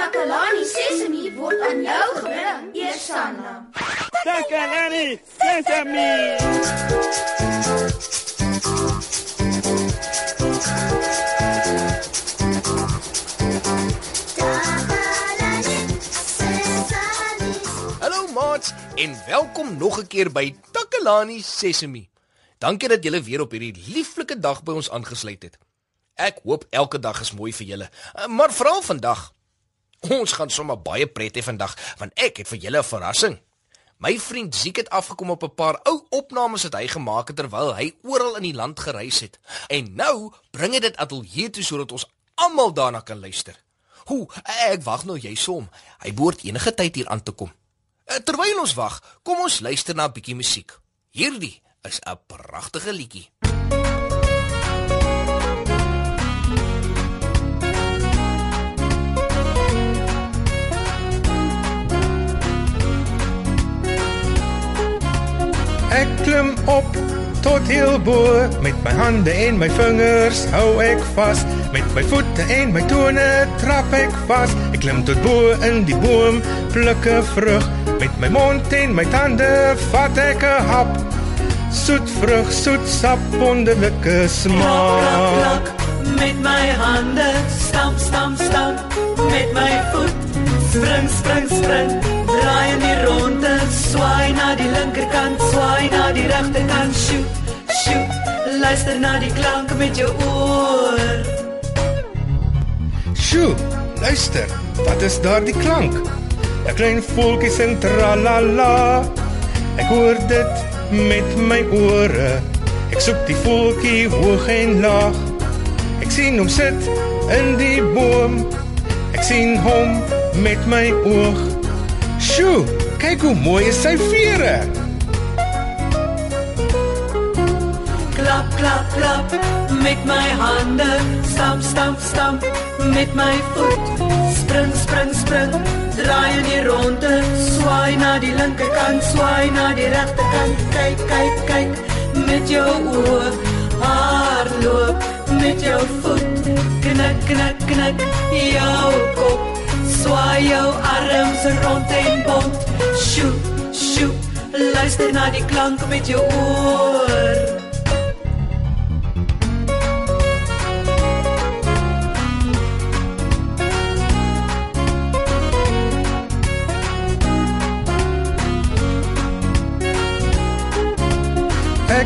Takalani Sesemi word aan jou gebring, Eersanna. Takalani Sesame. Hallo maats en welkom nog 'n keer by Takalani Sesemi. Dankie dat julle weer op hierdie lieflike dag by ons aangesluit het. Ek hoop elke dag is mooi vir julle, maar veral vandag. Ons gaan sommer baie pret hê vandag want ek het vir julle 'n verrassing. My vriend Ziek het afgekom op 'n paar ou opnames wat hy gemaak het terwyl hy oral in die land gereis het. En nou bring hy dit ateljee toe sodat ons almal daarna kan luister. Hoe, ek wag nou jy som. Hy behoort enige tyd hier aan te kom. Eh, Terwyl ons wag, kom ons luister na 'n bietjie musiek. Hierdie is 'n pragtige liedjie. Ek tot heel bo met my hande en my vingers hou ek vas met my voete en my tone trap ek vas ek klim tot bo in die boom pluk 'n vrug. Met my mond en my tande vat ek 'n hap. Soet vrug soet sap wonderlike smaak. Klak, met my hande. Stamp, stamp, stamp, met my voet. Spring, spring, spring, draai in die ronde, swaai na die linkerkant, swaai na die regterkant, shoot, shoot, luister na die klanke met jou oor. Sjoe, luister, wat is daardie klank? 'n Klein voeltjie sing tralala. Ek hoor dit met my ore. Ek soek die voeltjie hoog en laag. Ek sien hom sit in die boom. Ek sien hom met my oog. Sjoe, kyk hoe mooi is sy vere. Klap, klap, klap, met my hande stamp, stamp, stamp, met my voet spring, spring, spring, draai in die ronde, swaai na die linkerkant, swaai na die regterkant, kyk, kyk, kyk, met jou oë, hardloop met jou voet, knik, knik, knik, jou kop, swaai jou arms rond en bont, sjoe, sjoe, luister na die klank met jou oor.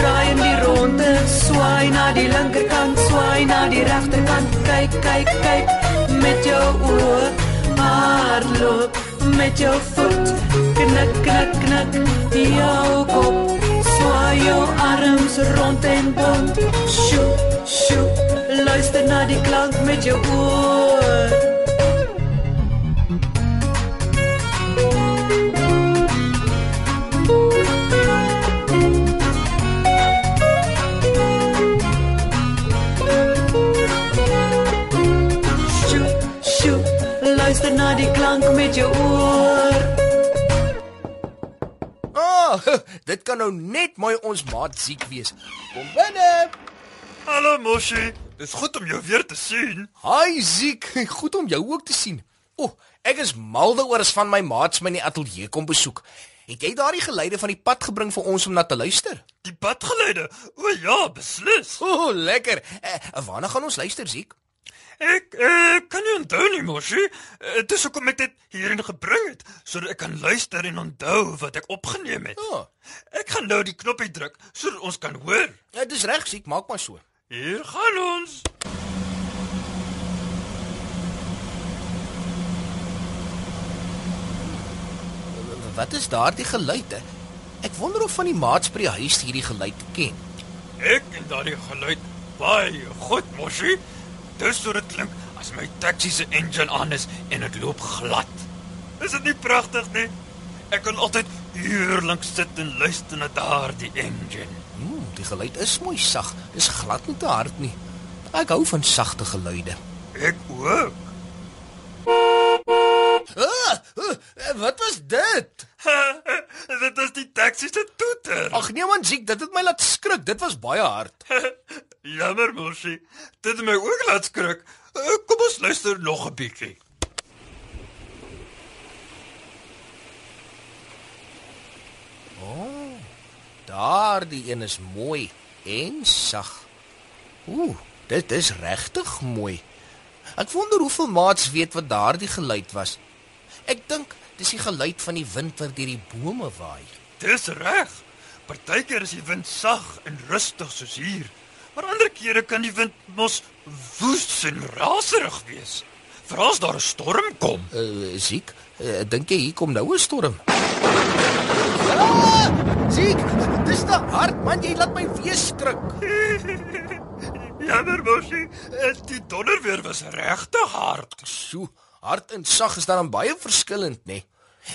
draai in die ronde, swaai na die linkerkant, swaai na die regterkant, kyk, kyk, kyk, met jou oë, hardloop met jou voet, knik, knik, knik, jou kop, swaai jou arms rond en bont, sjoe, sjoe, luister na die klank met jou oor. Na die klank met jou oor. Ah, dit kan nou net mooi ons maat Ziek wees. Kom binne. Hallo Moshi, dis goed om jou weer te sien. Hi Ziek, goed om jou ook te sien. O, oh, ek is mal daaroor as van my maats my in die ateljee kom besoek. Het jy daardie geleide van die pad gebring vir ons om na te luister? Die padgeleide. O ja, beslis. O, oh, lekker. Uh, waarna gaan ons luister, Ziek? Ek ek kan nie onthou nie, Moshi. Eh, Dis hoekom ek dit hierin gebring het, sodat ek kan luister en onthou wat ek opgeneem het. Ja. Ek gaan nou die knoppie druk sodat ons kan hoor. Ja, dis reg, Ziek, maak maar so. Hier gaan ons. Wat is daardie geluid? hè? Ek wonder of van die maats by die huis hierdie geluid ken. Ek en daardie geluid baie goed, Moshi. Dis hoe dit klink as my taxi se engine aan is en dit loop glad. Is dit nie pragtig nie? Ek kan altyd hier langs sit en luister na daardie engine. Hmm, die geluid is mooi sag. Dis glad nie te hard nie. Ek hou van sagte geluide. Ek ook. Ah, ah, wat was dit? Dit is die taxi se toeter. Ag nee man, Ziek, dit het my laat skrik. Dit was baie hard. Jammer, mosie. Dit het my ook laat skrik. Eh, Kom ons luister nog 'n bietjie. Daardie een is mooi en sag. Ooh, dit is regtig mooi. Ek wonder hoeveel maats weet wat daardie geluid was. Ek dink dis die geluid van die wind wat deur die bome waai. Dis reg. Partykeer is die wind sag en rustig soos hier. Maar ander kere kan die wind mos woes en raserig wees. Veral as daar 'n storm kom. Uh, Ziek, uh, dink jy hier kom nou 'n storm? Ah! Ziek, dis te hard man, jy laat my weer skrik. Jammer, mosie. Eh, Die donderweer was regtig hard. So, hard en sag is dan baie verskillend, nê? Nee.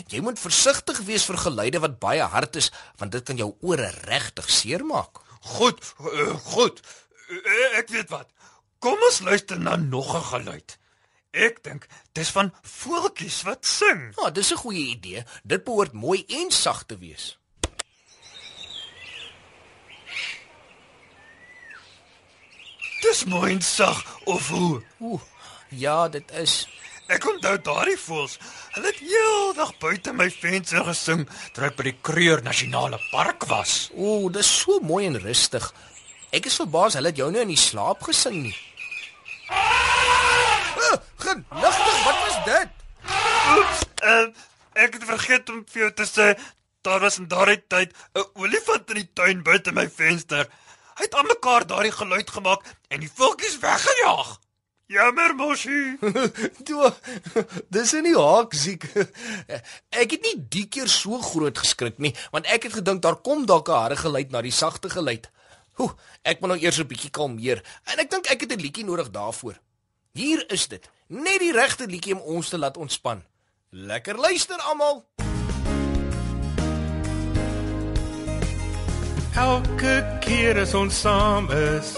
Jy moet versigtig wees vir geluide wat baie hard is, want dit kan jou ore regtig seermaak. Goed, uh, goed. Uh, ek weet wat. Kom ons luister na nog 'n geluid. Ek dink dis van voeltjies wat sing. Ja, dis 'n goeie idee. Dit behoort mooi en sag te wees. Dis mooi en sag of hoe? Ooh, ja, dit is. Ek onthou daardie voels. Hulle het heeldag buite my venster gesing terwyl ek by die Kruger Nasionale Park was. Ooh, dis so mooi en rustig. Ek is verbaas hulle het jou nou in die slaap gesing nie. Ah, genigtig, wat was dit? Oeps, uh, ek het vergeet om vir jou te sê daar was in daardie tyd 'n olifant in die tuin buite my venster. Hy het aan mekaar daardie geluid gemaak en die voeltjies weggejaag. Jammer, mosie. Toe, dis in die haak siek. Ek het nie die keer so groot geskrik nie, want ek het gedink daar kom dalk 'n harde geluid na die sagte geluid. Hoe, ek moet nou eers 'n bietjie kalmeer en ek dink ek het 'n liedjie nodig daarvoor. Hier is dit. Net die regte liedjie om ons te laat ontspan. Lekker luister almal. Elke keer as ons saam is,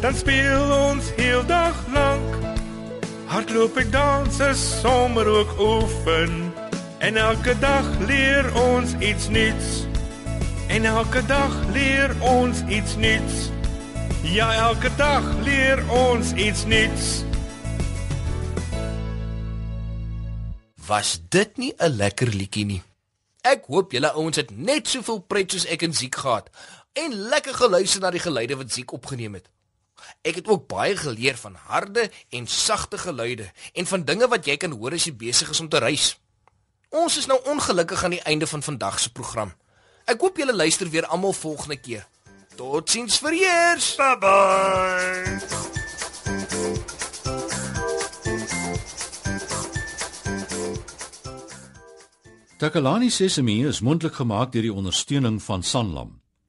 Dan speel ons heel dag lank. Hardloop en dans is sommer ook oefen. En elke dag leer ons iets nuuts. En elke dag leer ons iets nuuts. Ja, elke dag leer ons iets nuuts. Was dit nie 'n lekker liedjie nie? Ek hoop julle ouens het net soveel pret soos ek en Ziek gehad en lekker geluister na die geluide wat Ziek opgeneem het. Ek het ook baie geleer van harde en sagte geluide en van dinge wat jy kan hoor as jy besig is om te reis. Ons is nou ongelukkig aan die einde van vandag se program. Ek hoop julle luister weer almal volgende keer. Totsiens vir eers. Bye bye. Takalani Sesemi is mondelik gemaak deur die ondersteuning van Sanlam.